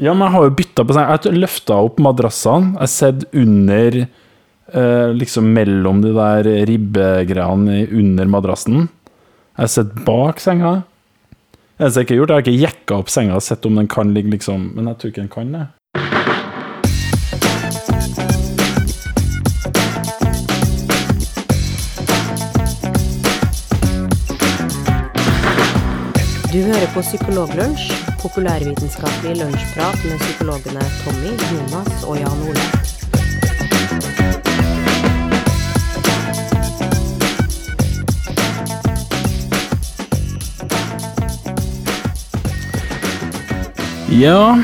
Ja, men jeg har jo bytta på seng. Jeg har løfta opp madrassene. Jeg har sett under eh, Liksom mellom de der ribbegreiene under madrassen. Jeg har sett bak senga. Det jeg ikke har gjort, jeg ikke jekka opp senga og sett om den kan ligge liksom Men jeg tror ikke den kan det. Du hører på Psykologlunsj, populærvitenskapelig lunsjprat med psykologene Tommy, Jonas og Jan Ole. Ja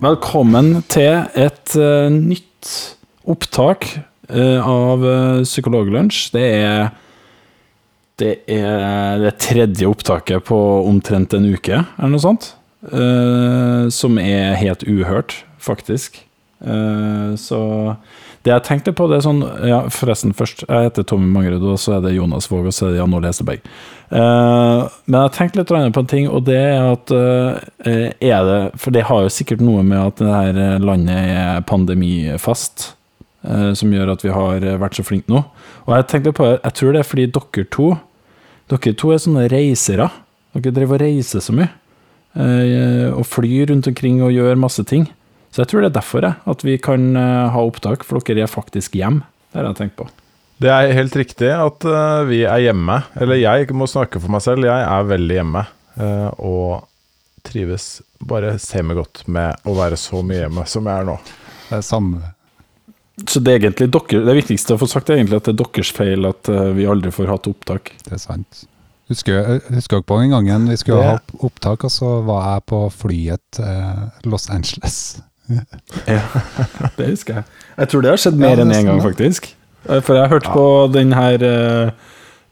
Velkommen til et uh, nytt opptak uh, av uh, Psykologlunsj. Det er det er det tredje opptaket på omtrent en uke, eller noe sånt. Uh, som er helt uhørt, faktisk. Uh, så det jeg tenkte på, det er sånn Ja, forresten, først. Jeg heter Tommy Mangerud, og så er det Jonas Våg, og så er det Jan Ole Hesteberg. Uh, men jeg tenkte litt på en ting, og det er at er det For det har jo sikkert noe med at det her landet er pandemifast, som gjør at vi har vært så flinke nå. Og jeg tenkte på Jeg tror det er fordi dere to Dere to er sånne reisere. Dere driver og reiser så mye. eh, Og flyr rundt omkring og gjør masse ting. Så jeg tror det er derfor jeg, at vi kan eh, ha opptak, for dere er faktisk hjemme. Det har jeg tenkt på. Det er helt riktig at eh, vi er hjemme. Eller jeg må snakke for meg selv. Jeg er veldig hjemme. eh, og trives bare semigodt med å være så mye hjemme som jeg er nå. Det er samme. Så det er egentlig dere, det viktigste å få sagt er egentlig at det er deres feil at eh, vi aldri får hatt opptak. Det er sant. Husker jeg dere på den gangen vi skulle Det- ha opptak, og så var jeg på flyet til Los Angeles. Ja, det husker jeg. Jeg tror det har skjedd mer Ja, enn én en gang, faktisk. Eh, For jeg hørte på den her eh,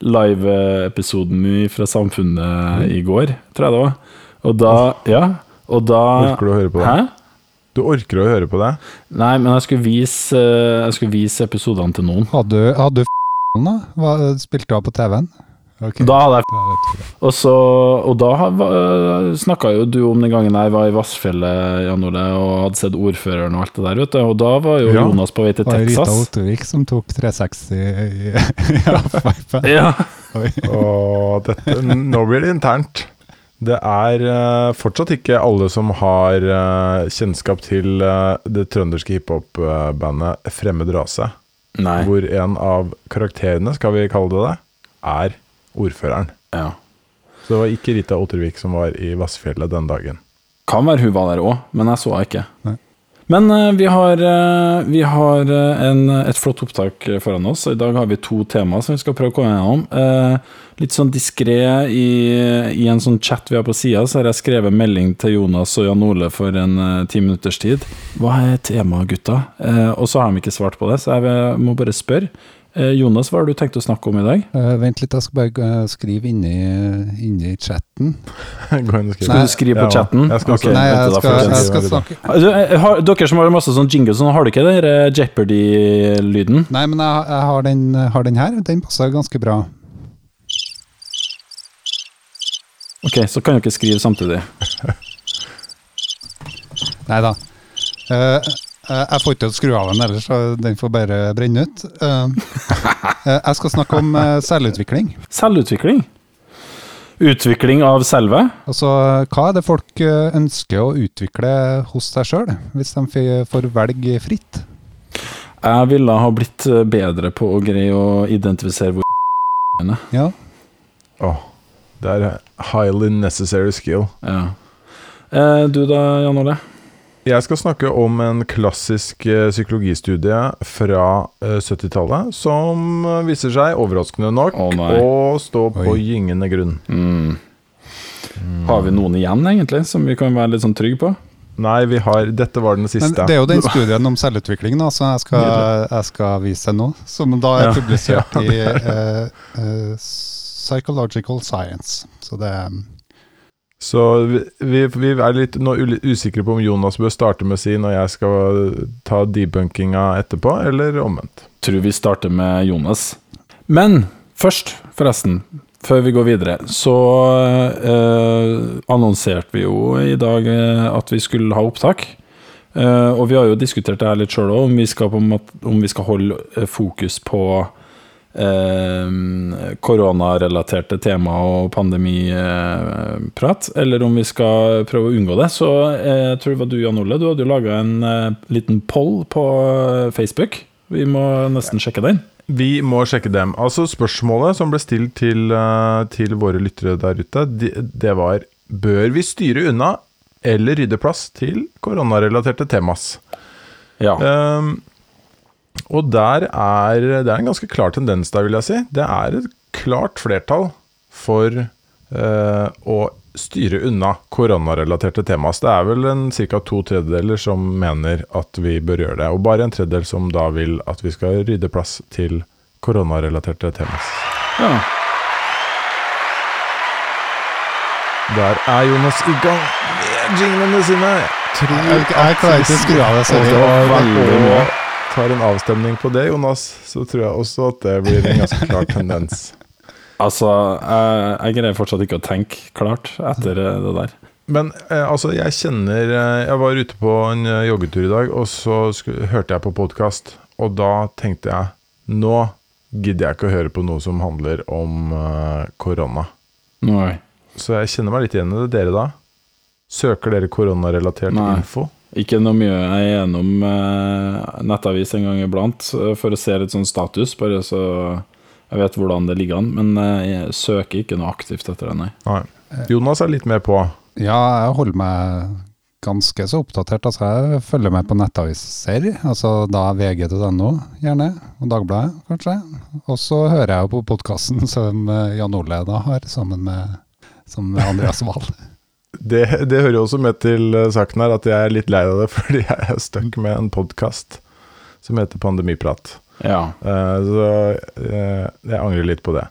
live-episoden fra Samfunnet i går, tror jeg det var. Og da Ja. Og da Orker du å høre på det? Hæ? Du orker å høre på det? Nei, men jeg skulle vise, eh, jeg skulle vise episodene til noen. Hadde du, hadde du f***en da? Hva, spilte du av på TV-en? Okay. Da hadde jeg. Og, så, og da snakka jo du om den gangen jeg var i Vassfjellet Jan Ole, og hadde sett ordføreren og alt det der, vet du. Og da var jo Ja. Jonas på vei til Det var Rita Texas. Ottervik som tok 360 i, i halfpipe. Ja. Å, dette, nå blir det internt. Det er eh, fortsatt ikke alle som har eh, kjennskap til eh, det trønderske hiphop-bandet Fremmed rase, Nei. hvor en av karakterene, skal vi kalle det det, er ordføreren. Ja. Så det var ikke Rita Ottervik som var i Vassfjellet den dagen. Kan være hun var der òg, men jeg så henne ikke. Nei. Men eh, vi har, eh, vi har eh, en, et flott opptak foran oss. I dag har vi to temaer som vi skal prøve å komme gjennom. Litt sånn diskré i, i en sånn chat vi har på sida, så har jeg skrevet melding til Jonas og Jan Ole for en ti minutters tid. Hva er temaet, gutta? Og så har de ikke svart på det, så jeg må bare spørre. Eh, Jonas, hva har du tenkt å snakke om i dag? Uh, vent litt, jeg skal bare eh, skrive inni, inni chatten. Skal du skrive på Ja, chatten? jeg skal Ok, Nei, vent jeg skal, jeg skal snakke Altså, har, dere som har masse sånn jingles, sånn, har du ikke den Jeopardy-lyden? Nei, men jeg, jeg har, den, har den her. Den passer ganske bra. Ok, så kan dere skrive samtidig. Nei da. Eh, jeg får ikke til å skru av den ellers, så den får bare brenne ut. Eh, eh, jeg skal snakke om eh, selvutvikling. Selvutvikling. Utvikling av selve. Altså, hva er det folk eh, ønsker å utvikle hos seg sjøl, hvis de får velge fritt? Jeg ville ha blitt eh, bedre på å greie å identifisere hvor Ja, Åh, det er highly necessary skill. ja. Eh, Du da, Jan Ole? Jeg skal snakke om en klassisk eh, psykologistudie fra eh, 70-tallet, som eh, viser seg, overraskende nok, Å, å stå på Oi. gyngende grunn. Mm. Har vi noen igjen, egentlig, som vi kan være litt sånn trygge på? Nei, vi har Dette var den Men siste. det er jo den studien om selvutvikling da, som jeg skal, jeg skal vise deg nå, som da er Ja. publisert Ja, i uh, uh, Psychological Science. Så det er Så vi, vi, vi er litt usikre på om Jonas bør starte med sin, og jeg skal ta debunkinga etterpå, eller omvendt. Tror vi starter med Jonas. Men først, forresten. før vi går videre, så eh, annonserte vi jo i dag eh, at vi skulle ha opptak. Eh, og vi har jo diskutert det her litt sjøl òg, om, om vi skal holde eh, fokus på koronarelaterte tema og pandemiprat, eller om vi skal prøve å unngå det. Så eh, jeg tror det var du, Jan Ole, du hadde jo laga en eh, liten poll på eh, Facebook. Vi må nesten sjekke den. Vi må sjekke dem. Altså Spørsmålet som ble stilt til, eh, til våre lyttere der ute, det, var Bør vi styre unna eller rydde plass til koronarelaterte temas? Ja. Ehm, og der er det er en ganske klar tendens der, vil jeg si. Det er et klart flertall for eh, å styre unna koronarelaterte temas. Det er vel en ca. to tredjedeler som mener at vi bør gjøre det, og bare en tredjedel som da vil at vi skal rydde plass til koronarelaterte temas. ja. Der er Jonas i gang med jinglene sine. Tror Jeg, jeg klarer ikke å skru av det, Og sorry. da veldig og bra. Tar en avstemning på det, Jonas, så tror jeg også at det blir en ganske klar tendens. Altså, jeg, jeg greier fortsatt ikke å tenke klart etter eh, det der. Men eh, altså, jeg kjenner eh, Jeg var ute på en eh, joggetur i dag, og så sku, hørte jeg på podkast, og da tenkte jeg Nå gidder jeg ikke å høre på noe som handler om eh, korona. Nei. Så jeg kjenner meg litt igjen i det. Dere da? Søker dere koronarelatert info? Ikke noe mye. Jeg er gjennom eh, nettavis en gang iblant eh, for å se litt sånn status, bare så jeg vet hvordan det ligger an. Men eh, jeg søker ikke noe aktivt etter det, nei. Nei. Jonas er litt mer på. Ja, jeg holder meg ganske så oppdatert. Altså, jeg følger med på nettaviser, altså da vg.no gjerne, og Dagbladet kanskje. Og så hører jeg jo på podkasten som eh, Jan Ole da har, sammen med, sammen med Andreas Wahl. Det, det hører jo også med til eh, saken her at jeg er litt lei av det, fordi jeg er stuck med en podkast som heter Pandemiprat. Ja. Uh, så uh, jeg angrer litt på det.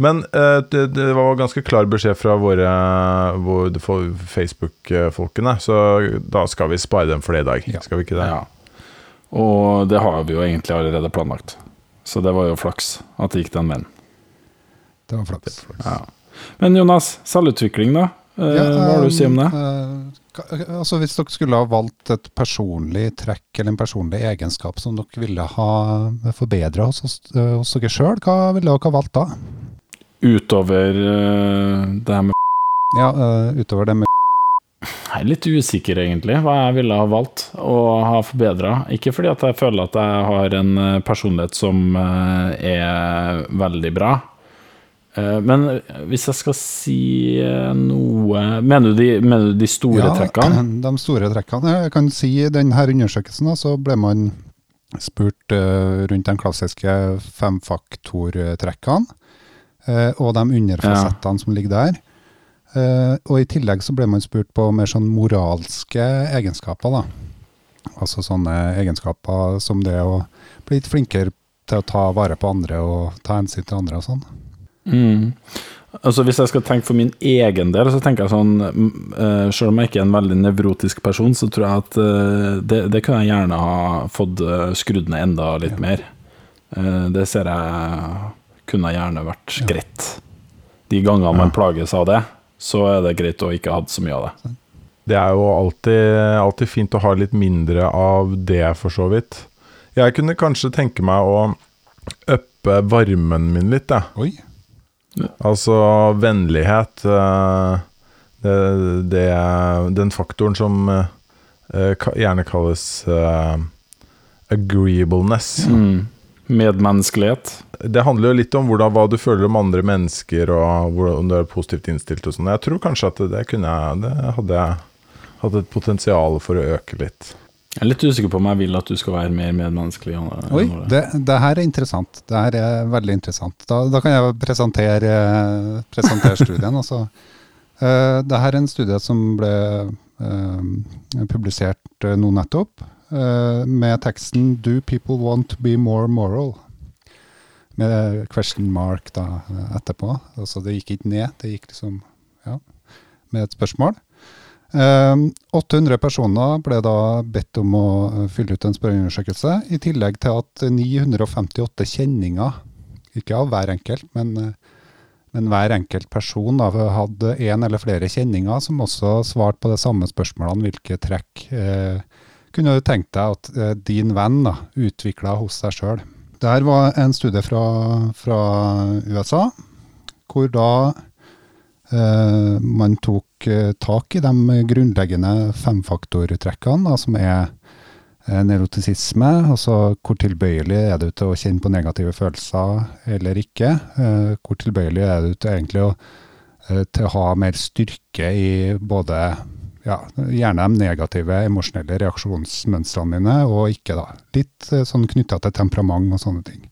Men uh, det, det var ganske klar beskjed fra våre, våre Facebook-folkene, så da skal vi spare dem for det i dag. Ja. Skal vi ikke det? ja. Og det har vi jo egentlig allerede planlagt. Så det var jo flaks at det gikk den veien. Det var flaks. Ja. Men Jonas, selvutvikling, da? Eh, Ja, hva har du å si om det? eh, altså Hvis dere skulle ha valgt et personlig trekk eller en personlig egenskap som dere ville ha forbedra hos, eh, hos dere sjøl, hva ville dere ha valgt da? Utover eh, det her med Ja, eh, Utover det med Jeg er litt usikker, egentlig, hva jeg ville ha valgt å ha forbedra. Ikke fordi at jeg føler at jeg har en eh, personlighet som eh, er veldig bra. Eh, Men hvis jeg skal si eh, noe Mener du de, mener du de store trekkene? De store trekkene. Jeg kan si i denne undersøkelsen så ble man spurt eh, rundt de klassiske femfaktortrekkene og de underfasettene som ligger der. Og i tillegg så ble man spurt på mer sånn moralske egenskaper. da. Altså sånne egenskaper som det å bli litt flinkere til å ta vare på andre og ta hensyn til andre og sånn. Mm. Altså Hvis jeg skal tenke for min egen del, så tenker jeg sånn mm, eh, Selv om jeg ikke er en veldig nevrotisk person, så tror jeg at eh, det, det kunne jeg gjerne ha fått eh, skrudd ned enda litt mer. Eh, det ser jeg kunne gjerne vært Ja. greit. De gangene man plages av det, så er det greit å ikke ha hatt så mye av det. Det er jo alltid, alltid fint å ha litt mindre av det, for så vidt. Jeg kunne kanskje tenke meg å uppe varmen min litt, jeg. Altså vennlighet eh, det, det, Den faktoren som eh, gjerne kalles eh, agreeableness. Mm. Medmenneskelighet. Det handler jo litt om hvordan, hva du føler om andre mennesker, og hvordan du er positivt innstilt og sånn. Jeg tror kanskje at det kunne jeg Det hadde jeg hatt et potensial for å øke litt. Jeg er litt usikker på om jeg vil at du skal være mer medmenneskelig. Oi, det, det her er interessant. Det her er veldig interessant. Da, da kan jeg presentere, presentere studien. Altså. Uh, det her er en studie som ble uh, publisert eh, nå nettopp, med teksten 'Do people want to be more moral?' Med question mark da, etterpå. Altså det gikk ikke ned, det gikk liksom ja, med et spørsmål. Eh, 800 personer ble da bedt om å eh, fylle ut en spørreundersøkelse, i tillegg til at 958 kjenninger, ikke av hver enkelt, men eh, Men hver enkelt person da, hadde en eller flere kjenninger som også svarte på de samme spørsmålene. Hvilke trekk eh, kunne du tenkt deg at eh, din venn da, utvikla hos seg sjøl? Dette var en studie fra, fra USA, hvor da man tok eh, tak i de grunnleggende femfaktortrekkene, som er eh, nevrotisisme, altså hvor tilbøyelig er du til å kjenne på negative følelser eller ikke? Eh, hvor tilbøyelig er du til egentlig å, eh, til å ha mer styrke i både ja, gjerne de negative emosjonelle reaksjonsmønstrene dine, og ikke da. Litt eh, sånn knytta til temperament og sånne ting.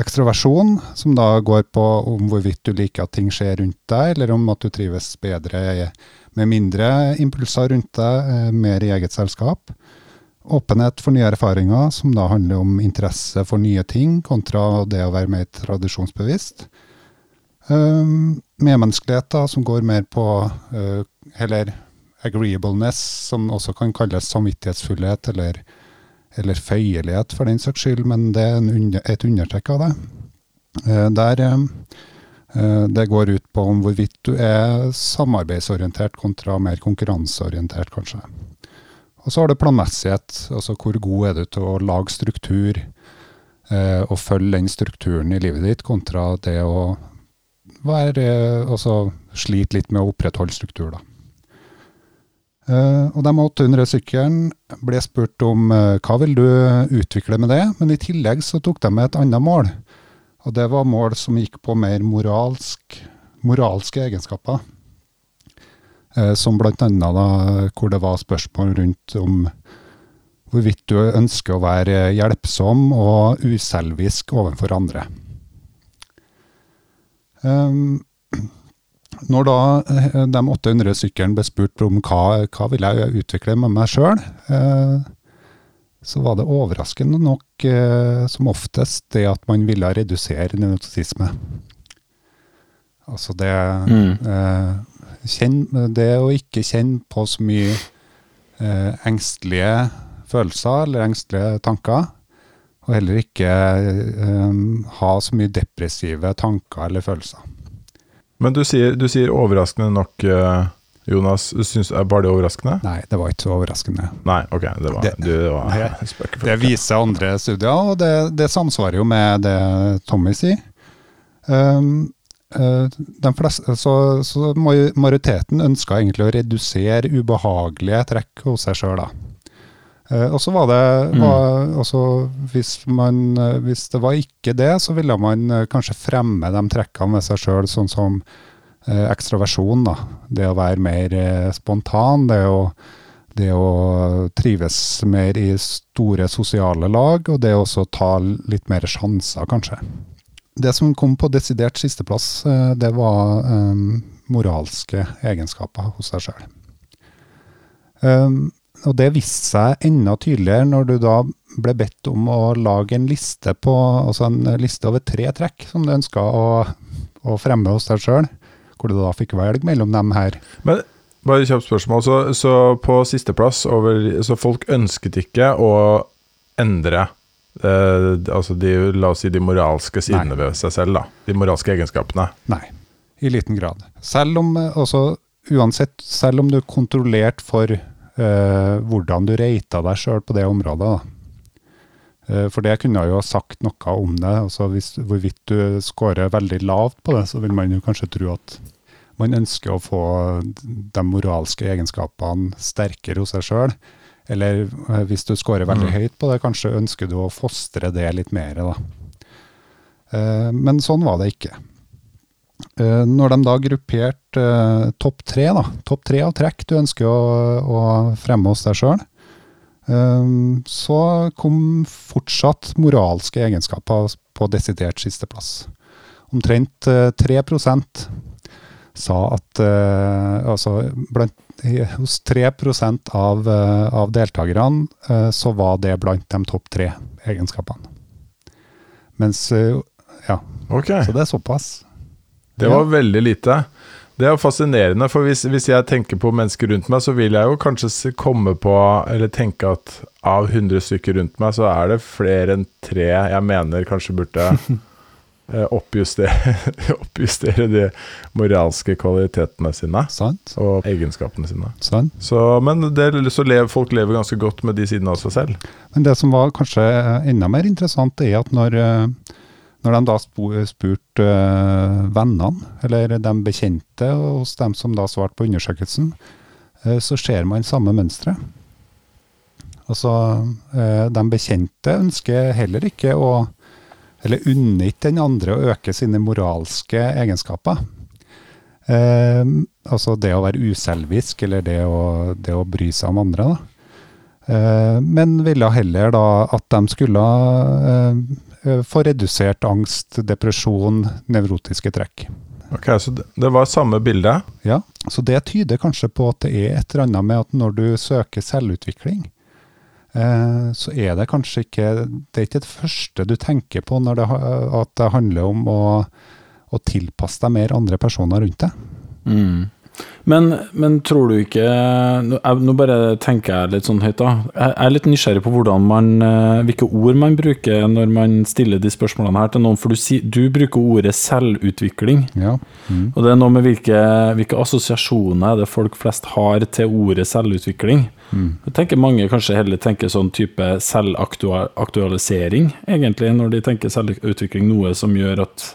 Ekstroversjon, som da går på om hvorvidt du liker at ting skjer rundt deg, eller om at du trives bedre med mindre impulser rundt deg, eh, mer i eget selskap. Åpenhet for nye erfaringer, som da handler om interesse for nye ting, kontra det å være mer tradisjonsbevisst. Um, medmenneskelighet, da, som går mer på uh, Eller agreeableness, som også kan kalles samvittighetsfullhet eller, eller føyelighet for den saks skyld, men det er under, et undertrekk av det. Uh, der uh, det går ut på om hvorvidt du er samarbeidsorientert kontra mer konkurranseorientert, kanskje. Og så har du planmessighet, altså hvor god er du til å lage struktur uh, og følge den strukturen i livet ditt, kontra det å være, altså slite litt med å opprettholde struktur, da. Uh, og de 800 syklene ble spurt om uh, hva vil du utvikle med det, men i tillegg så tok de med et annet mål. Og det var mål som gikk på mer moralsk, moralske egenskaper. Uh, som blant annet da, hvor det var spørsmål rundt om hvorvidt du ønsker å være hjelpsom og uselvisk overfor andre. Um, når da eh, de 800 syklene ble spurt om hva, hva vil jeg utvikle med meg sjøl, eh, så var det overraskende nok eh, som oftest det at man ville redusere nevrotisisme. Altså det Mm. eh, kjenn, Det å ikke kjenne på så mye engstelige følelser eller engstelige tanker, og heller ikke ha så mye depressive tanker eller følelser. Men du sier, du sier overraskende nok, eh, Jonas. Syns, var det overraskende? Nei, det var ikke så overraskende. Nei, ok. Det var, Det- du, det var det- Det viser andre studier, og det, det samsvarer jo med det Tommy sier. Um, uh, fleste, så, så majoriteten ønska egentlig å redusere ubehagelige trekk hos seg sjøl, da. Eh, og så var det Mm. var, også hvis, man, eh, hvis det var ikke det, så ville man eh, kanskje fremme de trekkene ved seg sjøl, sånn som eh, ekstroversjon. da. Det å være mer eh, spontan, det å, det å trives mer i store sosiale lag, og det å også ta litt mer sjanser, kanskje. Det som kom på desidert sisteplass, eh, det var moralske egenskaper hos deg sjøl. Um, og det viste seg enda tydeligere når du da ble bedt om å lage en liste på, altså en liste over tre trekk som du ønska å, å fremme hos deg sjøl, hvor du da fikk velge mellom dem her. Men bare kjapt spørsmål. Så, så på sisteplass over Så folk ønsket ikke å endre eh, altså de, la oss si de moralske sidene ved seg selv, da. De moralske egenskapene. Nei, i liten grad. Selv om, eh, altså, uansett, selv om du kontrollerte for hvordan du reita deg sjøl på det området. Eh, For det kunne jeg jo ha sagt noe om det. altså hvis, Hvorvidt du scorer veldig lavt på det, så vil man jo kanskje tro at man ønsker å få de moralske egenskapene sterkere hos seg sjøl. Eller eh, hvis du scorer veldig Mm. høyt på det, kanskje ønsker du å fostre det litt mer. Da. Eh, Men sånn var det ikke. Eh, Når de da grupperte eh, topp tre, da, topp tre av trekk du ønsker å, å fremme hos deg sjøl, så kom fortsatt moralske egenskaper på desidert sisteplass. Omtrent eh, 3% sa at eh, altså blant, hos 3 av, eh, av deltakerne eh, så var det blant de topp tre egenskapene. Mens eh, Ja, okay. så det er såpass. Det var veldig lite. Det er jo fascinerende, for hvis, hvis jeg tenker på mennesker rundt meg, så vil jeg jo kanskje komme på, eller tenke at av 100 stykker rundt meg, så er det flere enn tre jeg mener kanskje burde eh, oppjustere, oppjustere de moralske kvalitetene sine Sant? og egenskapene sine. Sant? Så, men det, så lever, folk lever ganske godt med de sidene av seg selv. Men det som var kanskje enda mer interessant, er at når, eh, når de da spurte eh, vennene, eller de bekjente hos dem som da svarte på undersøkelsen, eh, så ser man samme mønstre. Altså, eh, de bekjente ønsker heller ikke å Eller unner ikke den andre å øke sine moralske egenskaper. Eh, altså det å være uselvisk, eller det å, det å bry seg om andre. da. Eh, men ville heller da at de skulle eh, eh, få redusert angst, depresjon, nevrotiske trekk. Ok, Så det, det var samme bilde. Ja, Så det tyder kanskje på at det er et eller annet med at når du søker selvutvikling, eh, så er det kanskje ikke Det er ikke det første du tenker på når det, at det handler om å, å tilpasse deg mer andre personer rundt deg. Mm. Men, men tror du ikke nå, bare tenker jeg litt sånn høyt, da. Jeg er litt nysgjerrig på man, eh, hvilke ord man bruker når man stiller de spørsmålene her til noen. For du, du bruker ordet selvutvikling. Ja. Mm. Og det er noe med hvilke, hvilke assosiasjoner er det folk flest har til ordet selvutvikling. Mm. Jeg tenker mange kanskje heller tenker sånn type selvaktualisering, egentlig, når de tenker selvutvikling, noe som gjør at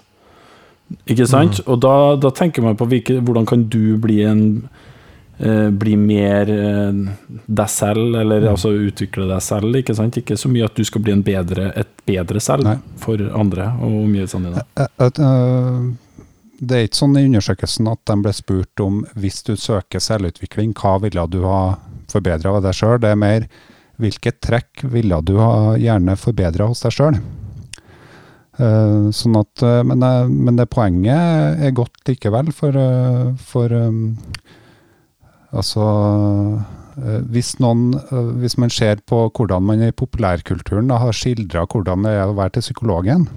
Ikke sant? Og da, da tenker man på hvilke, hvordan kan du bli en eh, bli mer eh, deg selv, eller altså utvikle deg selv, ikke sant? Ikke så mye at du skal bli en bedre, et bedre selv Nei. for andre og omgivelsene dine. Eh, eh, eh, Det er ikke sånn i undersøkelsen at de ble spurt om hvis du søker selvutvikling, hva ville du ha forbedra ved deg sjøl? Det er mer hvilke trekk ville du ha gjerne forbedra hos deg sjøl? Sånn at, eh, men, det- men det poenget er godt likevel, for, eh, for Altså eh, hvis, noen, eh, hvis man ser på hvordan man i populærkulturen da, har skildra hvordan det er å være til psykologen,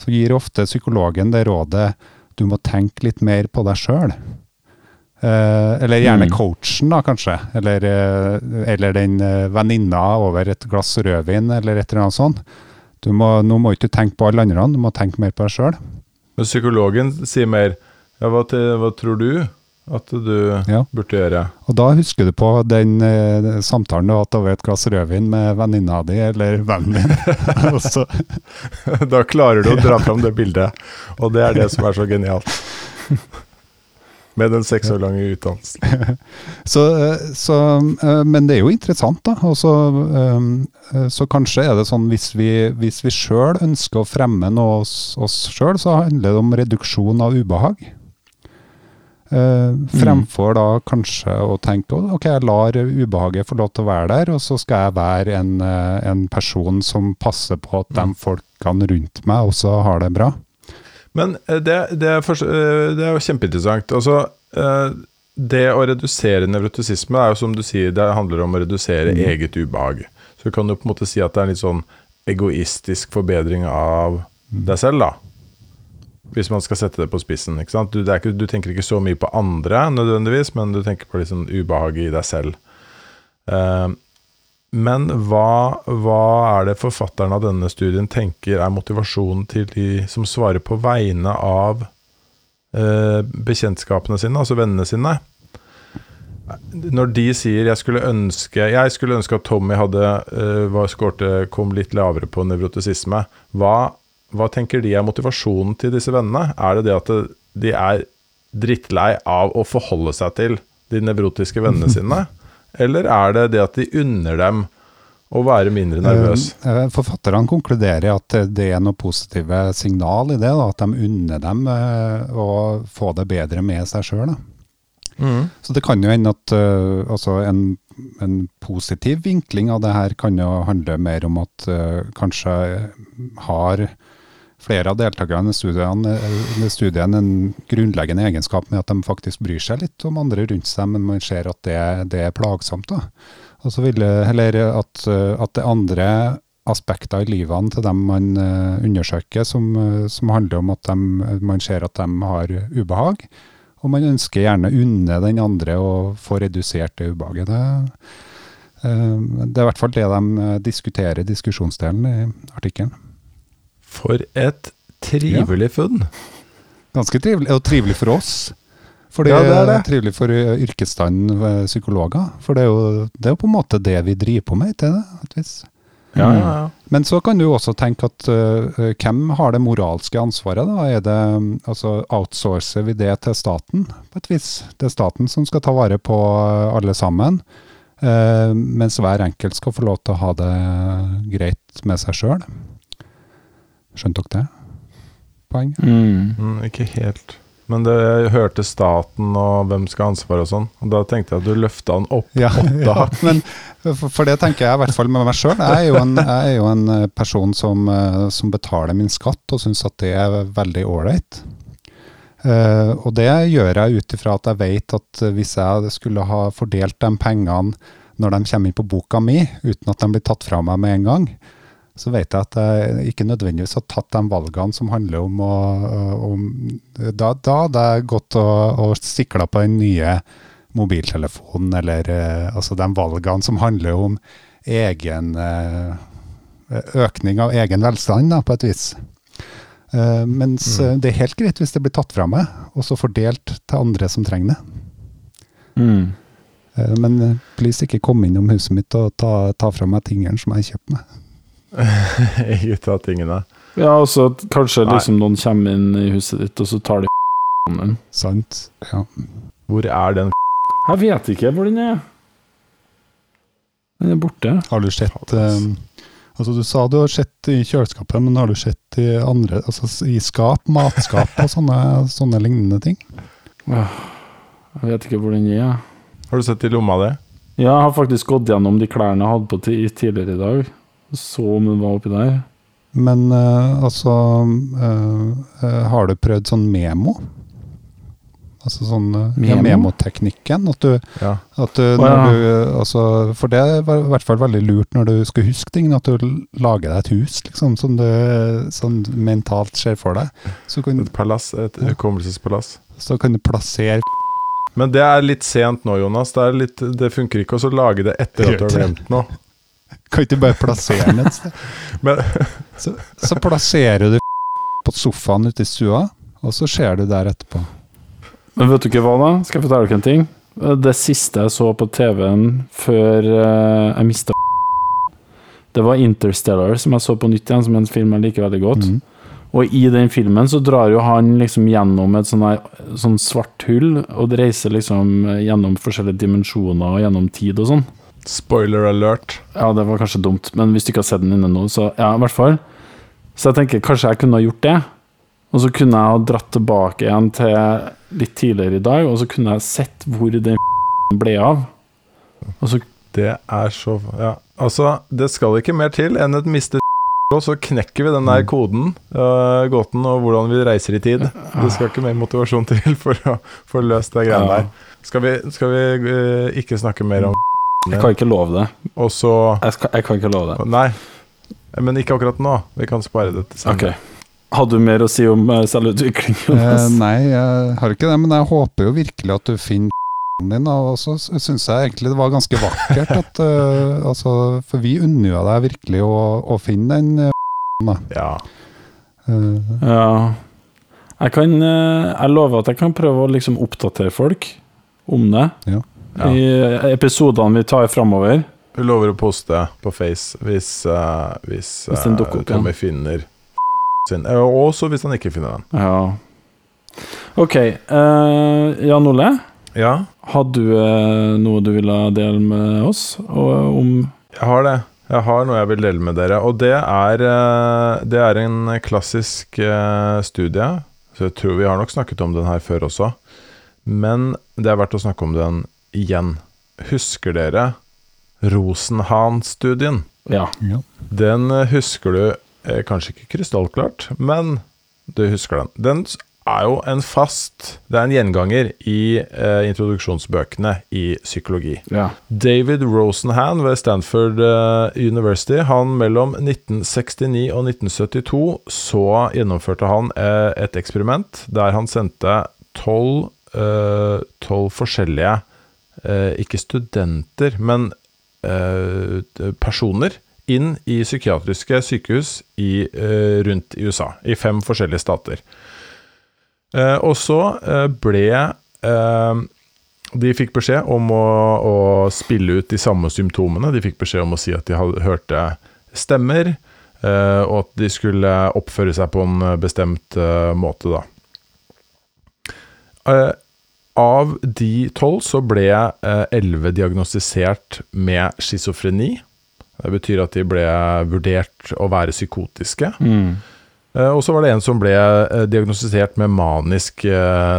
så gir ofte psykologen det rådet du må tenke litt mer på deg sjøl. Eh, eller gjerne Mm. coachen, da, kanskje. Eller, eh, eller den eh, venninna over et glass rødvin, eller et eller annet sånt. Du må, nå må ikke tenke på alle andre, du må tenke mer på deg sjøl. Men psykologen sier mer ja, hva, hva tror du at du Ja. burde gjøre? Og da husker du på den eh, samtalen du har hatt over et glass rødvin med venninna di eller vennen din. Da klarer du å dra fram det bildet, og det er det som er så genialt. Med den seks år lange utdannelsen. så, eh, så, eh, men det er jo interessant, da. Og så, eh, kanskje er det sånn hvis vi, hvis vi sjøl ønsker å fremme noe hos oss sjøl, så handler det om reduksjon av ubehag. Eh, fremfor da kanskje å tenke «Å, ok, jeg lar ubehaget få lov til å være der, og så skal jeg være en, en person som passer på at de folkene rundt meg også har det bra. Men eh, det, det, er, for, eh, det er jo kjempeinteressant. Altså, eh, det å redusere nevrotisisme er jo som du sier, det handler om å redusere Mm. eget ubehag. Så du kan jo på en måte si at det er en litt sånn egoistisk forbedring av deg selv, da. Hvis man skal sette det på spissen. ikke sant? Du, det ikke, du tenker ikke så mye på andre nødvendigvis, men du tenker på litt sånn ubehaget i deg selv. Eh, men hva, hva er det forfatteren av denne studien tenker er motivasjonen til de som svarer på vegne av eh, bekjentskapene sine, altså vennene sine? Når de sier jeg skulle ønske, jeg skulle ønske at Tommy hadde eh, var skårte, kom litt lavere på nevrotisisme, hva, hva tenker de er motivasjonen til disse vennene? Er det det at de er drittlei av å forholde seg til de nevrotiske vennene sine? Eller er det det at de unner dem å være mindre nervøs? Eh, eh, Forfatterne konkluderer at det er noe positive signal i det, da, at de unner dem eh, å få det bedre med seg sjøl. Mm. Så det kan jo hende at uh, altså en, en positiv vinkling av det her kan jo handle mer om at uh, kanskje har flere av deltakerne i studiene, i studien en grunnleggende egenskap med at de faktisk bryr seg litt om andre rundt seg, men man ser at det, det er plagsomt. da. Og så vil eller at, eh, at det andre aspekter i livene til dem man eh, undersøker, som, eh, som handler om at de, man ser at de har ubehag. Og man ønsker gjerne unne den andre å få redusert det ubehaget. Det, eh, det er i hvert fall det de eh, diskuterer i diskusjonsdelen i artikkelen. For et trivelig funn. Ganske trivelig, og trivelig for oss. For det, Ja, det er det. trivelig for ø, yrkesstanden ved psykologer. For det er, jo, det er jo på en måte det vi driver på med, ikke det? Ja, ja, ja. Men så kan du også tenke at ø, hvem har det moralske ansvaret? da? Er det, mm, altså Outsourcer vi det til staten, på et vis? Det er staten som skal ta vare på alle sammen. Uh, mens hver enkelt skal få lov til å ha det greit med seg sjøl. Skjønte dere det? Poeng? Mm. Mm, ikke helt. Men det jeg hørte staten og hvem skal ha ansvaret og sånn. Og da tenkte jeg at du løfta den opp Ja, åtte ja hakk. men for, for det tenker jeg i hvert fall med meg sjøl. Jeg, jeg er jo en eh, person som, eh, som betaler min skatt og syns at det er veldig ålreit. Uh, og det gjør jeg ut ifra at jeg vet at hvis jeg skulle ha fordelt de pengene når de kommer inn på boka mi, uten at de blir tatt fra meg med en gang, så vet jeg at jeg ikke nødvendigvis har tatt de valgene som handler om å om, Da, da hadde jeg gått og, og sikla på den nye mobiltelefonen, eller eh, altså de valgene som handler om egen eh, økning av egen velstand, da, på et vis. Eh, mens mm. det er helt greit hvis det blir tatt fra meg, og så fordelt til andre som trenger det. Mm. Men please ikke komme innom huset mitt og ta, ta fra meg tingene som jeg kjøper meg. Ikke av tingene. Ja, og så kanskje liksom noen kommer inn i huset ditt, og så tar de din. Sant? Ja. Hvor er den Jeg vet ikke hvor den er. Den er borte. Har du sett um, Altså Du sa du har sett i kjøleskapet, men har du sett i andre Altså i skap, matskap og sånne, sånne lignende ting? Jeg vet ikke hvor den er. Har du sett i lomma di? Ja, jeg har faktisk gått gjennom de klærne jeg hadde på tidligere i dag. Så om den var oppi der. Men uh, altså uh, Har du prøvd sånn memo? Altså sånn memo? ja, memoteknikken. At du, Ja. at du, når ja. du altså, For det er i hvert fall veldig lurt når du skal huske ting, at du lager deg et hus liksom, som du sånn mentalt ser for deg. Så kan, Et palass, et hukommelsespalass. så kan du plassere Men det er litt sent nå, Jonas. Det, er litt, det funker ikke å så lage det etter at du har glemt noe. Kan ikke du bare plassere den et sted? Men Så, så plasserer du på sofaen ute i stua, og så ser du der etterpå. Men vet du ikke hva, da? Skal jeg fortelle dere en ting? Det siste jeg så på TV-en før eh, jeg mista Det var Interstellar, som jeg så på nytt igjen, som en film jeg liker veldig godt. Mm. Og i den filmen så drar jo han liksom gjennom et sånn sånn svart hull, og reiser liksom gjennom forskjellige dimensjoner og gjennom tid og sånn. Spoiler alert. Ja, det var kanskje dumt, men hvis du ikke har sett den inne nå, så ja, i hvert fall. Så jeg tenker kanskje jeg kunne ha gjort det, og så kunne jeg ha dratt tilbake igjen til litt tidligere i dag, og så kunne jeg sett hvor den ble av. Og så Det er så Ja, altså, det skal ikke mer til enn et mistet og så knekker vi den der koden, uh, gåten, og hvordan vi reiser i tid. Det skal ikke mer motivasjon til for å få løst det greiene der. Skal vi, skal vi uh, ikke snakke mer om Jeg kan ikke love det. Og så Jeg, skal, jeg kan ikke love det. Nei, men ikke akkurat nå. Vi kan spare det til senere. senere. Hadde du mer å si om eh, selvutvikling? Eh, nei, jeg har ikke det, men jeg håper jo virkelig at du finner din. Og så syns jeg egentlig det var ganske vakkert at uh, altså, For vi unner jo deg virkelig å, å finne den. eh. Ja. Uh, Ja. Jeg kan Jeg lover at jeg kan prøve å liksom oppdatere folk om det. Ja. Ja. I episodene vi tar framover. Vi lover å poste på Face hvis, uh, hvis, Hvis opp Tommy finner sin. Eh, Og også hvis han ikke finner den. Ja. Ok. Uh, Jan Ole, Ja, hadde du noe du ville dele med oss og, om Jeg har det. Jeg har noe jeg vil dele med dere. Og det er, det er en klassisk studie. Så jeg tror vi har nok snakket om den her før også. Men det er verdt å snakke om den igjen. Husker dere Rosenhan-studien? Ja. ja. Den eh, husker du eh, kanskje ikke krystallklart, men du husker den. Den er jo en fast Det er en gjenganger i eh, introduksjonsbøkene i psykologi. ja. David Rosenhan ved Stanford eh, University, han mellom 1969 og 1972 så gjennomførte han eh, et eksperiment der han sendte tolv eh, forskjellige eh, Ikke studenter, men eh, personer inn i psykiatriske sykehus i, eh, rundt i USA, i fem forskjellige stater. Eh, og så eh, ble eh, De fikk beskjed om å, å, spille ut de samme symptomene. De fikk beskjed om å si at de hørte stemmer, eh, og at de skulle oppføre seg på en bestemt eh, måte, da. Eh, av de tolv så ble elleve diagnostisert med schizofreni. Det betyr at de ble vurdert å være psykotiske. Mm. Og så var det en som ble diagnostisert med manisk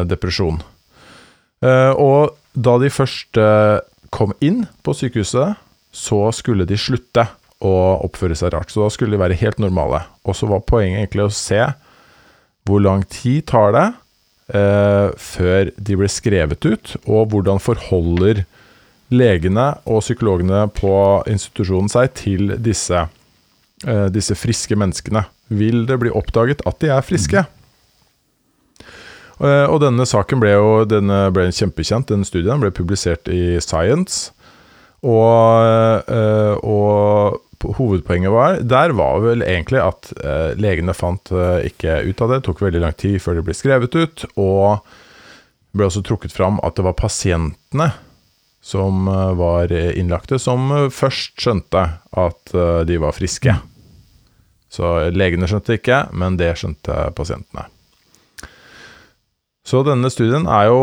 depresjon. Og da de først kom inn på sykehuset, så skulle de slutte å oppføre seg rart. Så da skulle de være helt normale. Og så var poenget egentlig å se hvor lang tid tar det eh, før de ble skrevet ut, og hvordan forholder legene og psykologene på institusjonen seg til disse, eh, disse friske menneskene. Vil det bli oppdaget at de er friske? Eh, og denne saken ble jo denne ble kjempekjent. Den studien ble publisert i Science. Og, eh, og hovedpoenget var Der var vel egentlig at eh, legene fant eh, ikke ut av det. Det tok veldig lang tid før det ble skrevet ut. Og det ble også trukket fram at det var pasientene som eh, var innlagte, som eh, først skjønte at eh, de var friske. Så legene skjønte ikke, men det skjønte pasientene. Så denne studien jo,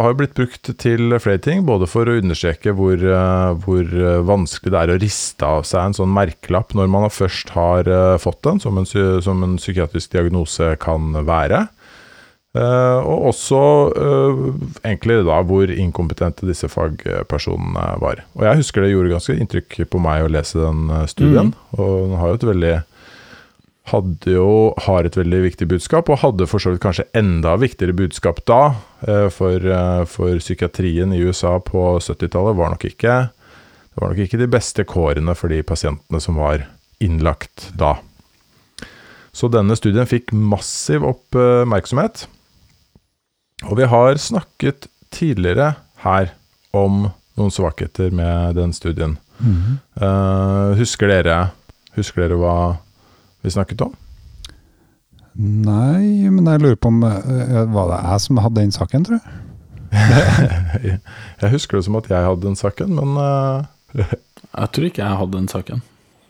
har jo blitt brukt til flere ting, både for å understreke hvor, eh, hvor, vanskelig det er å riste av seg en sånn merkelapp når man først har eh, fått den, som en, som en psykiatrisk diagnose kan være. Og også egentlig da hvor inkompetente disse fagpersonene var. Og jeg husker det gjorde ganske inntrykk på meg å lese den studien. Mm. Og den har jo et veldig hadde jo, har et veldig viktig budskap, og hadde for så vidt kanskje enda viktigere budskap da. Eh, for, eh, for psykiatrien i USA på 70-tallet var nok ikke Det var nok ikke de beste kårene for de pasientene som var innlagt da. Så denne studien fikk massiv oppmerksomhet. Og vi har snakket tidligere her om noen svakheter med den studien. Mm -hmm. uh, husker dere Husker dere hva vi snakket om? Nei, men jeg lurer på om uh, Var det jeg som hadde den saken, tror jeg? jeg husker det som at jeg hadde den saken, men uh, Jeg tror ikke jeg hadde den saken.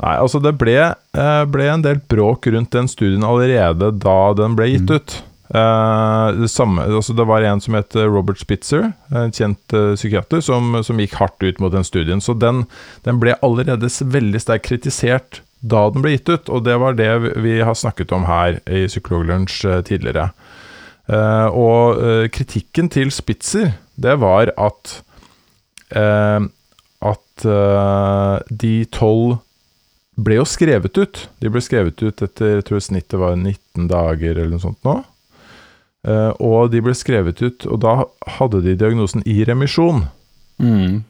Nei, altså det ble, uh, ble, en del bråk rundt den studien allerede da den ble gitt mm. ut. det, samme, altså det var en som het Robert Spitzer, en kjent psykiater, som, som, gikk hardt ut mot den studien. Så den, den ble allerede veldig sterkt kritisert da den ble gitt ut, og det var det vi har snakket om her i Psykologlunsj eh, tidligere. Uh, og uh, kritikken til Spitzer, det var at at de tolv ble jo skrevet ut. De ble skrevet ut etter jeg tror snittet var 19 dager eller noe sånt nå. og de ble skrevet ut, og da hadde de diagnosen i remisjon. Mm.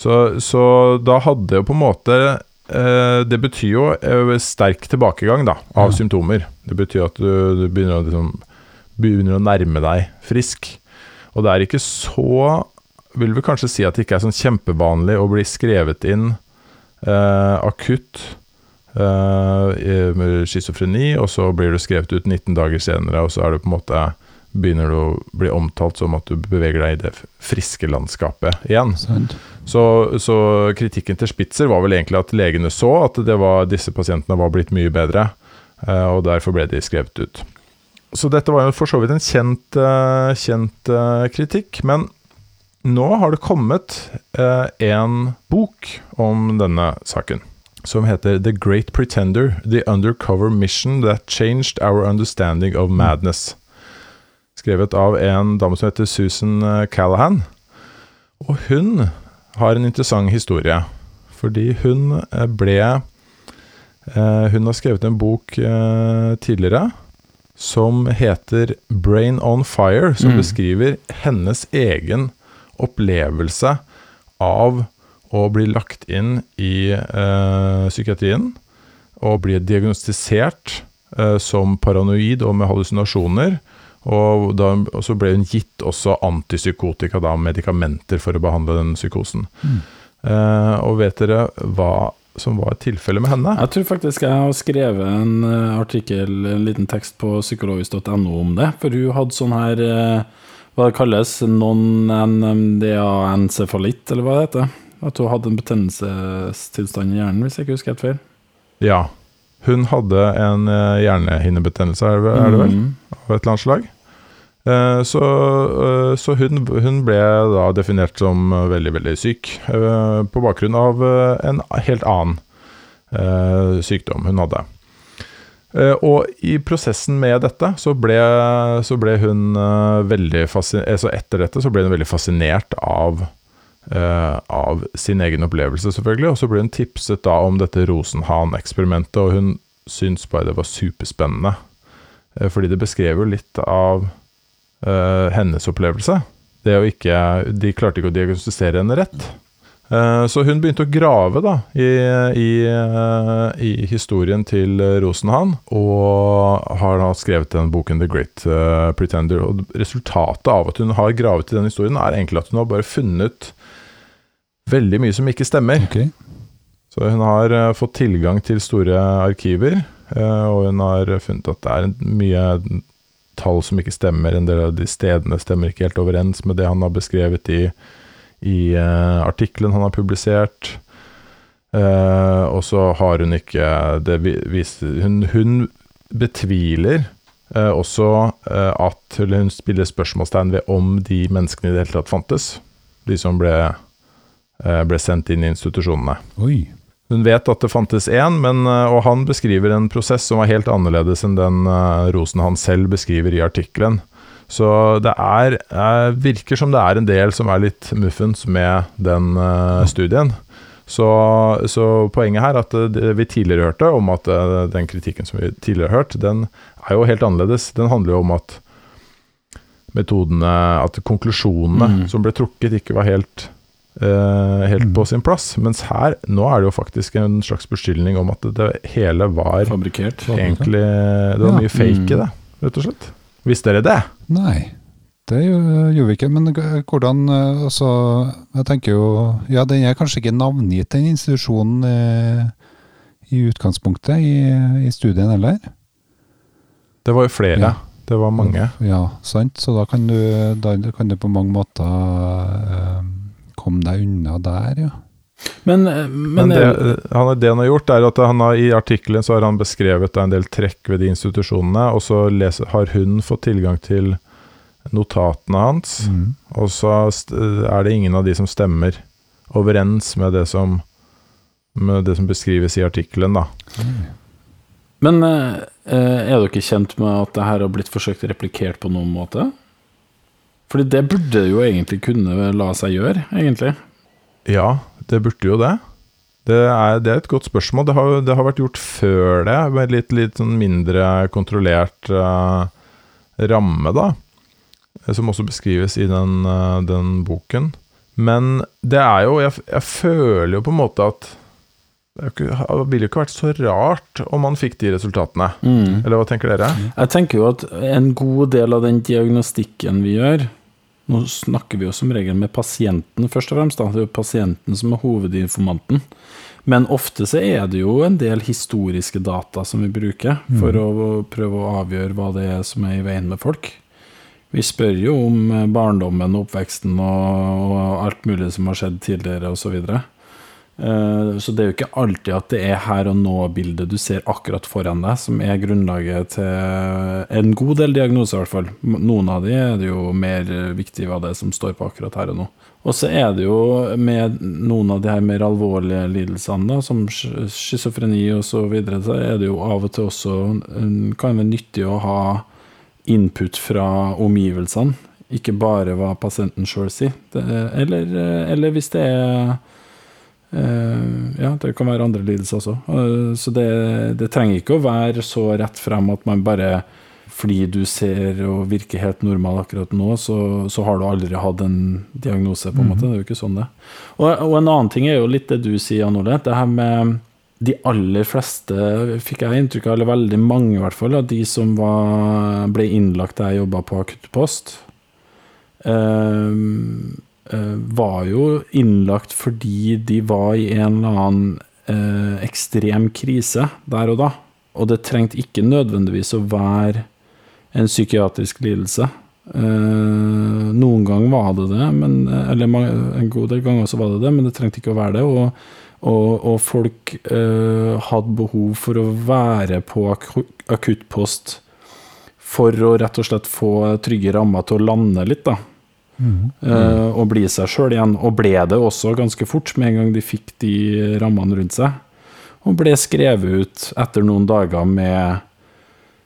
Så, så da hadde jo på en måte Eh, det betyr jo eh, sterk tilbakegang da, av ja. symptomer. Det betyr at du, du begynner, å, liksom, begynner, å, nærme deg frisk. Og det er ikke så Vil vi kanskje si at det ikke er sånn kjempevanlig å bli skrevet inn eh, akutt eh, med schizofreni, og så blir du skrevet ut 19 dager senere, og så er det på en måte begynner du å bli omtalt som at du beveger deg i det friske landskapet igjen. Så, så, kritikken til Spitzer var vel egentlig at legene så at var, disse pasientene var blitt mye bedre, eh, og derfor ble de skrevet ut. Så dette var jo for så vidt en kjent, eh, kjent eh, kritikk, men nå har det kommet en bok om denne saken. Som heter The Great Pretender The Undercover Mission That Changed Our Understanding of Madness skrevet av en dame som heter Susan eh, Callahan. Og hun har en interessant historie, fordi hun eh, ble eh, Hun har skrevet en bok tidligere som heter Brain on Fire, som mm. beskriver hennes egen opplevelse av å bli lagt inn i uh, psykiatrien og bli diagnostisert uh, som paranoid og med hallusinasjoner og, da, og, så ble hun gitt også antipsykotika, da, medikamenter for å behandle den psykosen. Mm. Uh, og vet dere hva som var et tilfelle med henne. Jeg tror faktisk jeg har skrevet en eh, artikkel, en liten tekst på psykologisk.no om det. For hun hadde sånn her eh, Hva det kalles? Non-NMDA-encefalitt, eller hva det heter. At hun hadde en betennelsestilstand i hjernen, hvis jeg ikke husker helt feil. Ja. Hun hadde en eh, hjernehinnebetennelse, er er det vel? Mm. Av et eller annet slag. Eh, Så, eh, så hun, hun ble da definert som eh, veldig, veldig syk, på bakgrunn av en helt annen sykdom hun hadde. Og i prosessen med dette, så ble, så ble hun veldig fascinert Så Etter dette så ble hun veldig fascinert av av sin egen opplevelse, selvfølgelig. Og så ble hun tipset da om dette Rosenhan-eksperimentet, og hun syntes bare det var superspennende. Fordi det beskrev jo litt av eh, hennes opplevelse. Ikke, de klarte ikke å diagnostisere henne rett. Eh, så hun begynte å grave da, i, i, eh, i historien til Rosenhan, og har da skrevet den boken The Great Pretender. Og resultatet av at hun har gravet i den historien, er egentlig at hun har bare funnet veldig mye som ikke stemmer. Okay. Så hun har fått tilgang til store arkiver, og hun har funnet at det er mye tall som ikke stemmer. En del av de stedene stemmer ikke helt overens med det han har beskrevet i, i uh, artikkelen han har publisert. Uh, og så har hun ikke det vi- vis, hun, hun betviler uh, også at eller Hun spiller spørsmålstegn ved om de menneskene i det hele tatt fantes. De som ble, ble sendt inn i institusjonene. Oi. Hun vet at det fantes én, men, eh, og han beskriver en prosess som var helt annerledes enn den eh, rosen han selv beskriver i artikkelen. Så det er, eh, virker som det er en del som er litt muffens med den studien. Så, så poenget her er at det, vi tidligere hørte om at den kritikken som vi tidligere hørt, den er jo helt annerledes. Den handler jo om at metodene, at konklusjonene Mm. som ble trukket, ikke var helt eh, helt Mm. på sin plass. Mens her, nå er det jo faktisk en slags beskyldning om at det hele var Fabrikert. egentlig Det var Ja. mye fake i Mm. det, rett og slett. Visste dere det? Nei, det gjorde vi ikke. Men hvordan eh, Altså, jeg tenker jo Ja, den er kanskje ikke navngitt, den institusjonen eh, i utgangspunktet i, i studien heller? Det var jo flere. Ja. Det var mange. Ja, sant. Så da kan du, da kan du på mange måter eh, komme deg unna der, ja. Men, eh, Men men, det, er- han, det han har gjort, er at han har, i artikkelen så har han beskrevet en del trekk ved de institusjonene, og så leser, har hun fått tilgang til notatene hans, Mm. og så er det ingen av de som stemmer overens med det som, med det som beskrives i artikkelen, da. men eh, eh, er dere kjent med at det her har blitt forsøkt replikert på noen måte? Fordi det burde jo egentlig kunne la seg gjøre, egentlig. Ja, det burde jo det. Det er, det er et godt spørsmål. Det har, det har vært gjort før det, med litt, litt sånn mindre kontrollert uh, ramme, da. Som også beskrives i den, uh, den boken. Men det er jo jeg, jeg føler jo på en måte at det ikke- det ville jo ikke vært så rart om man fikk de resultatene. Eller hva tenker dere? Jeg tenker jo at en god del av den diagnostikken vi gjør Nå snakker vi jo som regel med pasienten, først og fremst. Da. Det er jo pasienten som er hovedinformanten. Men ofte så er det jo en del historiske data som vi bruker for å prøve å avgjøre hva det er som er i veien med folk. Vi spør jo om eh, barndommen og oppveksten og, og alt mulig som har skjedd tidligere osv. Så, videre. Eh, så det er jo ikke alltid at det er her og nå-bildet du ser akkurat foran deg, som er grunnlaget til en god del diagnoser, i hvert fall. Noen av de er det jo mer viktig hva det er som står på akkurat her og nå. Og så er det jo med noen av de her mer alvorlige lidelsene, da, som sch- schizofreni og så videre, så er det jo av og til også eh, kan være nyttig å ha input fra omgivelsene, ikke bare hva pasienten sjøl sier. Eller, eh, eller hvis det er Eh, ja, det kan være andre lidelser også. Eh, så det, det trenger ikke å være så rett frem at man bare fordi du ser og virker helt normal akkurat nå, så, så har du aldri hatt en diagnose, på en måte. Det er jo ikke sånn det. Og, og en annen ting er jo litt det du sier, Jan Ole. Det her med de aller fleste, fikk jeg inntrykk av, eller veldig mange i hvert fall, av de som var, ble innlagt da jeg jobba på akuttpost, eh, eh, var jo innlagt fordi de var i en eller annen eh, ekstrem krise der og da. Og det trengte ikke nødvendigvis å være en psykiatrisk lidelse. Uh, noen ganger var det det, men, eller en god del ganger så var det det, men det trengte ikke å være det. Og, og, og folk uh, hadde behov for å være på aku- akuttpost for å rett og slett få trygge rammer til å lande litt, da. Eh, og bli seg sjøl igjen. Og ble det også ganske fort, med en gang de fikk de rammene rundt seg. Og ble skrevet ut etter noen dager med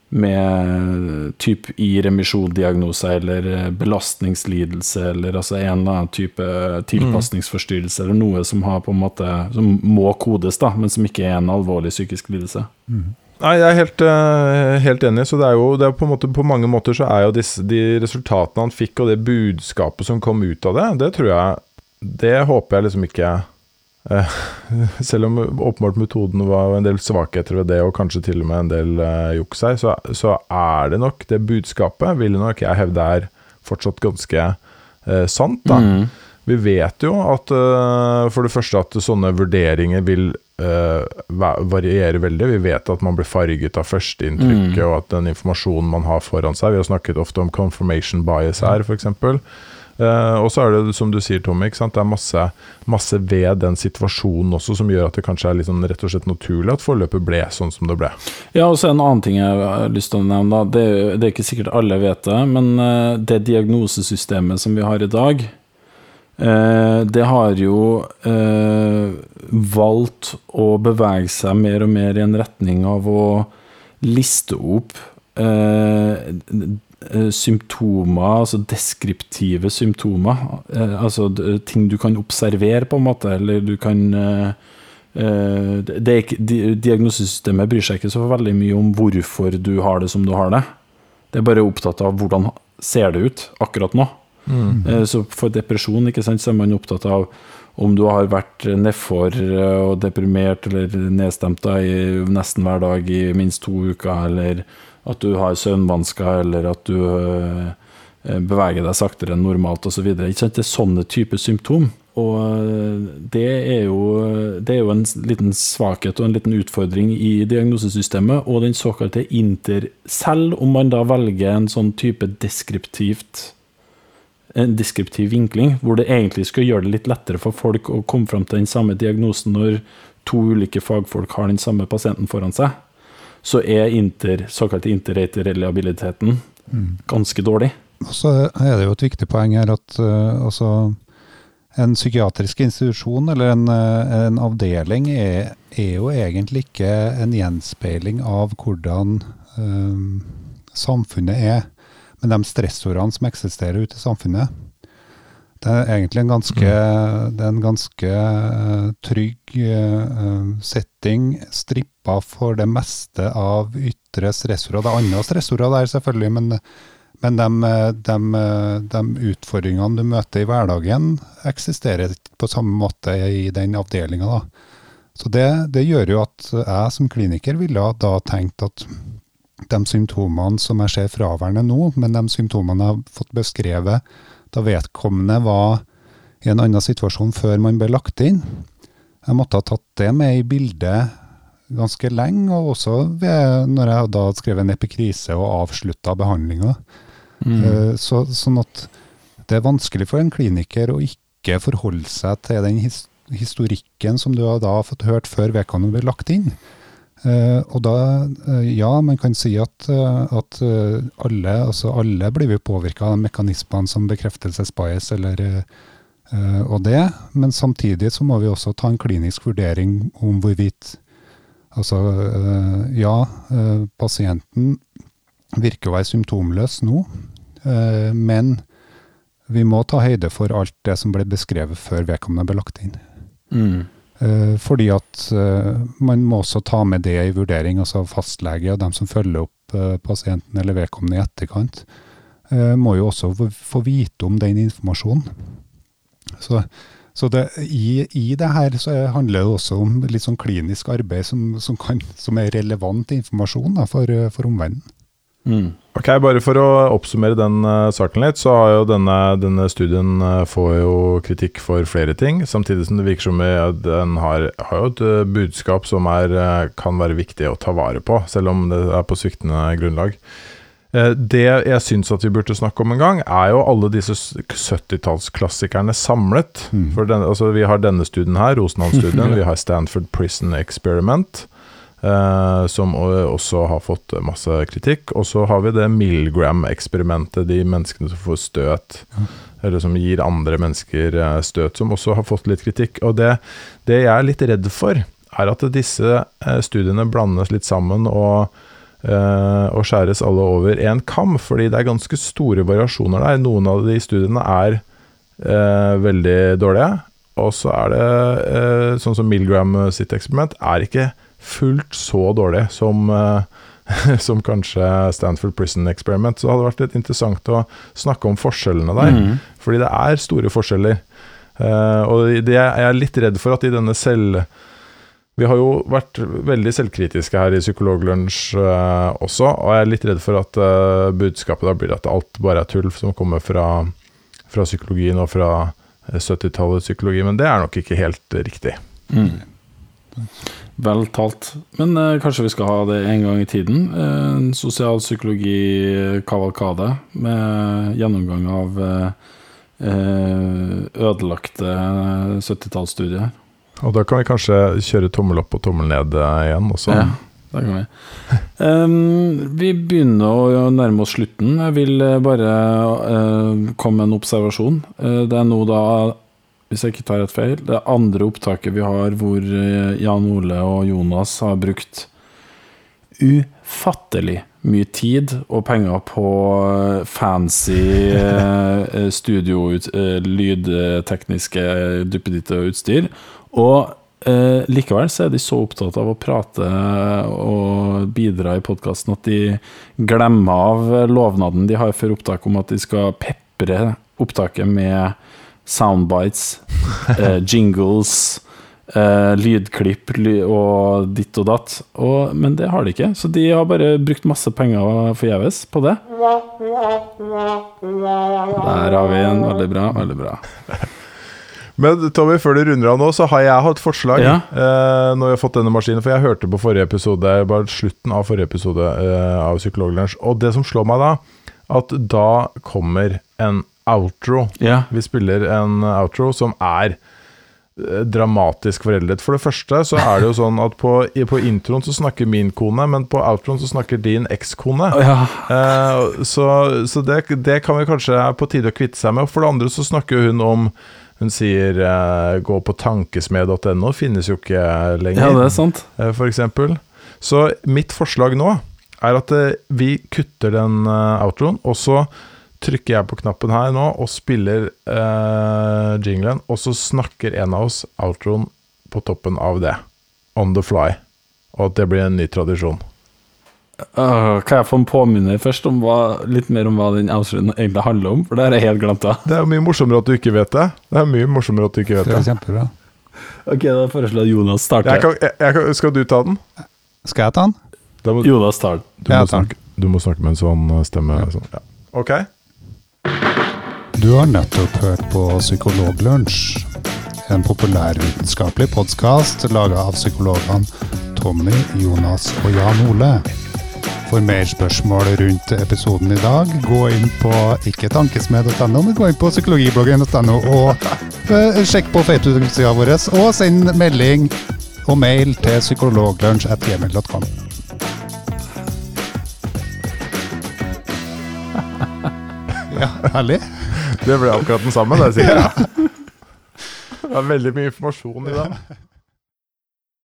med typ i remisjondiagnose eller eh, belastningslidelse eller altså en eller annen type tilpasningsforstyrrelse eller noe som har på en måte som må kodes, da, men som ikke er en alvorlig psykisk lidelse. Nei, jeg er helt, eh, helt enig. Så det er jo det er på, måte, på mange måter så er jo disse, de resultatene han fikk, og det budskapet som kom ut av det, det tror jeg Det håper jeg liksom ikke eh, Selv om åpenbart metoden var en del svakheter ved det, og kanskje til og med en del uh, juks her, så, så er det nok det budskapet, vil nok jeg hevde er fortsatt ganske eh, sant. da Mm. vi vet jo at øh, for det første at sånne vurderinger vil øh, varierer veldig. Vi vet at man blir farget av førsteinntrykket, Mm. og at den informasjonen man har foran seg Vi har snakket ofte om confirmation bias her, f.eks. Uh, og så er det som du sier, Tommy, det er masse, masse ved den situasjonen også som gjør at det kanskje er litt sånn rett og slett naturlig at forløpet ble sånn som det ble. Ja, og så en annen ting jeg har lyst til å nevne. Det, det er ikke sikkert alle vet det, men eh, det diagnosesystemet som vi har i dag, eh, det har jo eh, valgt å bevege seg mer og mer i en retning av å liste opp eh, eh, symptomer, altså deskriptive symptomer. Eh, altså ting du kan observere, på en måte, eller du kan eh, eh, ikke, Diagnosesystemet bryr seg ikke så veldig mye om hvorfor du har det som du har det. Det er bare opptatt av hvordan ser det ut akkurat nå. Eh, Så for depresjon ikke sant, så er man opptatt av om du har vært nedfor eh, og deprimert eller nedstemt da, i nesten hver dag i minst to uker, eller at du har søvnvansker, eller at du eh, beveger deg saktere enn normalt osv. Det er sånne typer symptom. Og det er, jo, det er jo en liten svakhet og en liten utfordring i diagnosesystemet, og den såkalte inter... Selv om man da velger en sånn type deskriptivt en deskriptiv vinkling, hvor det egentlig skal gjøre det litt lettere for folk å komme fram til den samme diagnosen når to ulike fagfolk har den samme pasienten foran seg, så er inter, såkalt interrater-reliabiliteten ganske dårlig. Og så er det jo et viktig poeng her at uh, altså, en psykiatrisk institusjon eller en, eh, en avdeling er, er jo egentlig ikke en gjenspeiling av hvordan um, samfunnet er, med de stressordene som eksisterer ute i samfunnet. Det er egentlig en ganske, er en ganske eh, trygg eh, setting, strippa for det meste av ytre stressorder. Det er andre stressorder der, selvfølgelig, men, men de, de, de utfordringene du møter i hverdagen, eksisterer ikke på samme måte i den avdelinga. Så det, det gjør jo at jeg som kliniker ville da tenkt at de symptomene som jeg ser fraværende nå, men de symptomene jeg har fått beskrevet da vedkommende var i en annen situasjon før man ble lagt inn. Jeg måtte ha tatt det med i bildet ganske lenge, og også ved, når jeg da skrevet en epikrise og avslutta behandlinga. Eh, Så, sånn at det er vanskelig for en kliniker å ikke forholde seg til den historikken som du har da fått hørt før vedkommende ble lagt inn. Eh, og da, uh, ja, man kan si at, uh, at alle, altså alle blir jo påvirka av mekanismene som bekreftelsesbias eller og det, men samtidig så må vi også ta en klinisk vurdering om hvorvidt Altså, ja, pasienten virker å være symptomløs nå, men vi må ta høyde for alt det som ble beskrevet før vedkommende ble lagt inn. Mm. Eh, fordi at eh, man må også ta med det i vurdering, altså fastlege og dem som følger opp eh, pasienten eller vedkommende i etterkant, må jo også få, vite om den informasjonen. Så, så det, i, i det her så handler det også om litt sånn klinisk arbeid som, som, kan, som er relevant informasjon da, for, for omverdenen. Mm. Ok, Bare for å oppsummere den uh, saken litt, så har jo denne, denne studien uh, får jo kritikk for flere ting. Samtidig som det virker som den har, har jo et uh, budskap som er, kan være viktig å ta vare på, selv om det er på sviktende grunnlag. Det jeg syns at vi burde snakke om en gang, er jo alle disse 70-tallsklassikerne samlet. Mm. For den, altså, vi har denne studien her, Rosenholm-studien. vi har Stanford Prison Experiment, som også har fått masse kritikk. Og så har vi det Milgram-eksperimentet, de menneskene som får støt. Eller som gir andre mennesker eh, støt, som også har fått litt kritikk. Og det, det jeg er litt redd for, er at disse eh, studiene blandes litt sammen og eh, og skjæres alle over én kam, fordi det er ganske store variasjoner der. Noen av de studiene er eh, veldig dårlige, og så er det eh, sånn som Milgram sitt eksperiment, er ikke fullt så dårlig som, eh, som kanskje Stanford Prison Experiment. Så det hadde vært litt interessant å snakke om forskjellene der, Mm. fordi det er store forskjeller. Eh, og det jeg er litt redd for at i denne selv vi har jo vært veldig selvkritiske her i Psykologlunsj uh, også, og jeg er litt redd for at uh, budskapet da blir at alt bare er tull som kommer fra, fra psykologien og fra eh, 70-tallets psykologi, men det er nok ikke helt eh, riktig. Mm. Vel talt. Men eh, kanskje vi skal ha det en gang i tiden? Eh, en sosialpsykologi-kavalkade med gjennomgang av eh, eh, ødelagte 70-tallsstudier. Og da kan vi kanskje kjøre tommel opp og tommel ned eh, igjen også. Ja, det kan vi. Um, vi begynner å nærme oss slutten. Jeg vil eh, bare uh, komme med en observasjon. Uh, det er nå da, hvis jeg ikke tar et feil, det andre opptaket vi har hvor eh, Jan Ole og Jonas har brukt ufattelig mye tid og penger på eh, fancy eh, eh, studio, eh, lydtekniske duppeditte og utstyr. Og eh, likevel så er de så opptatt av å prate og bidra i podkasten at de glemmer av lovnaden de har før opptak om at de skal pepre opptaket med soundbites, eh, jingles, eh, lydklipp ly og ditt og datt. Og, men det har de ikke, så de har bare brukt masse penger forgjeves på det. Der har vi en. Veldig bra. Veldig bra. Men Tommy, før du runder av nå, så har jeg hatt forslag Ja. eh, når jeg har fått denne maskinen. For jeg hørte på forrige episode, bare slutten av forrige episode eh, av Psykologlunsj. Og det som slår meg da, at da kommer en outro. Ja. Vi spiller en outro som er eh, dramatisk foreldet. For det første så er det jo sånn at på, på introen så snakker min kone, men på outroen så snakker din ekskone. ja. Eh, så så det, det kan vi kanskje er på tide å kvitte seg med. For det andre så snakker hun om Hun sier eh, 'gå på tankesmed.no', finnes jo ikke lenger, ja, det er sant. eh, for eksempel. Så mitt forslag nå er at eh, vi kutter den eh, outroen, og så trykker jeg på knappen her nå og spiller uh, jinglen, og så snakker en av oss outroen på toppen av det. On the fly. Og at det blir en ny tradisjon. Uh, kan jeg få en påminner først om hva, litt mer om hva den outroen egentlig handler om? For det har jeg helt glemt av. Det er mye morsommere at du ikke vet det. Det er mye morsommere at du ikke vet Det er kjempebra. Ok, da foreslår jeg Jonas starter. Jeg kan, jeg, jeg kan, skal du ta den? Skal jeg ta den? Da må, Jonas tar den. du, må snakke, du må snakke med en sånn stemme. stemme. Sånn. Ja. Ok. Du har nettopp hørt på Psykologlunsj. En populærvitenskapelig podkast laga av psykologene Tommy, Jonas og Jan Ole. For mer spørsmål rundt episoden i dag, gå inn på ikke tankesmed.no, men gå inn på psykologibloggen.no og eh, sjekk på Facebook-sida vår, og send melding og mail til psykologlunsj.gmail.com. Ja, herlig. Det ble akkurat den samme, det, sikkert. Det er veldig mye informasjon i det.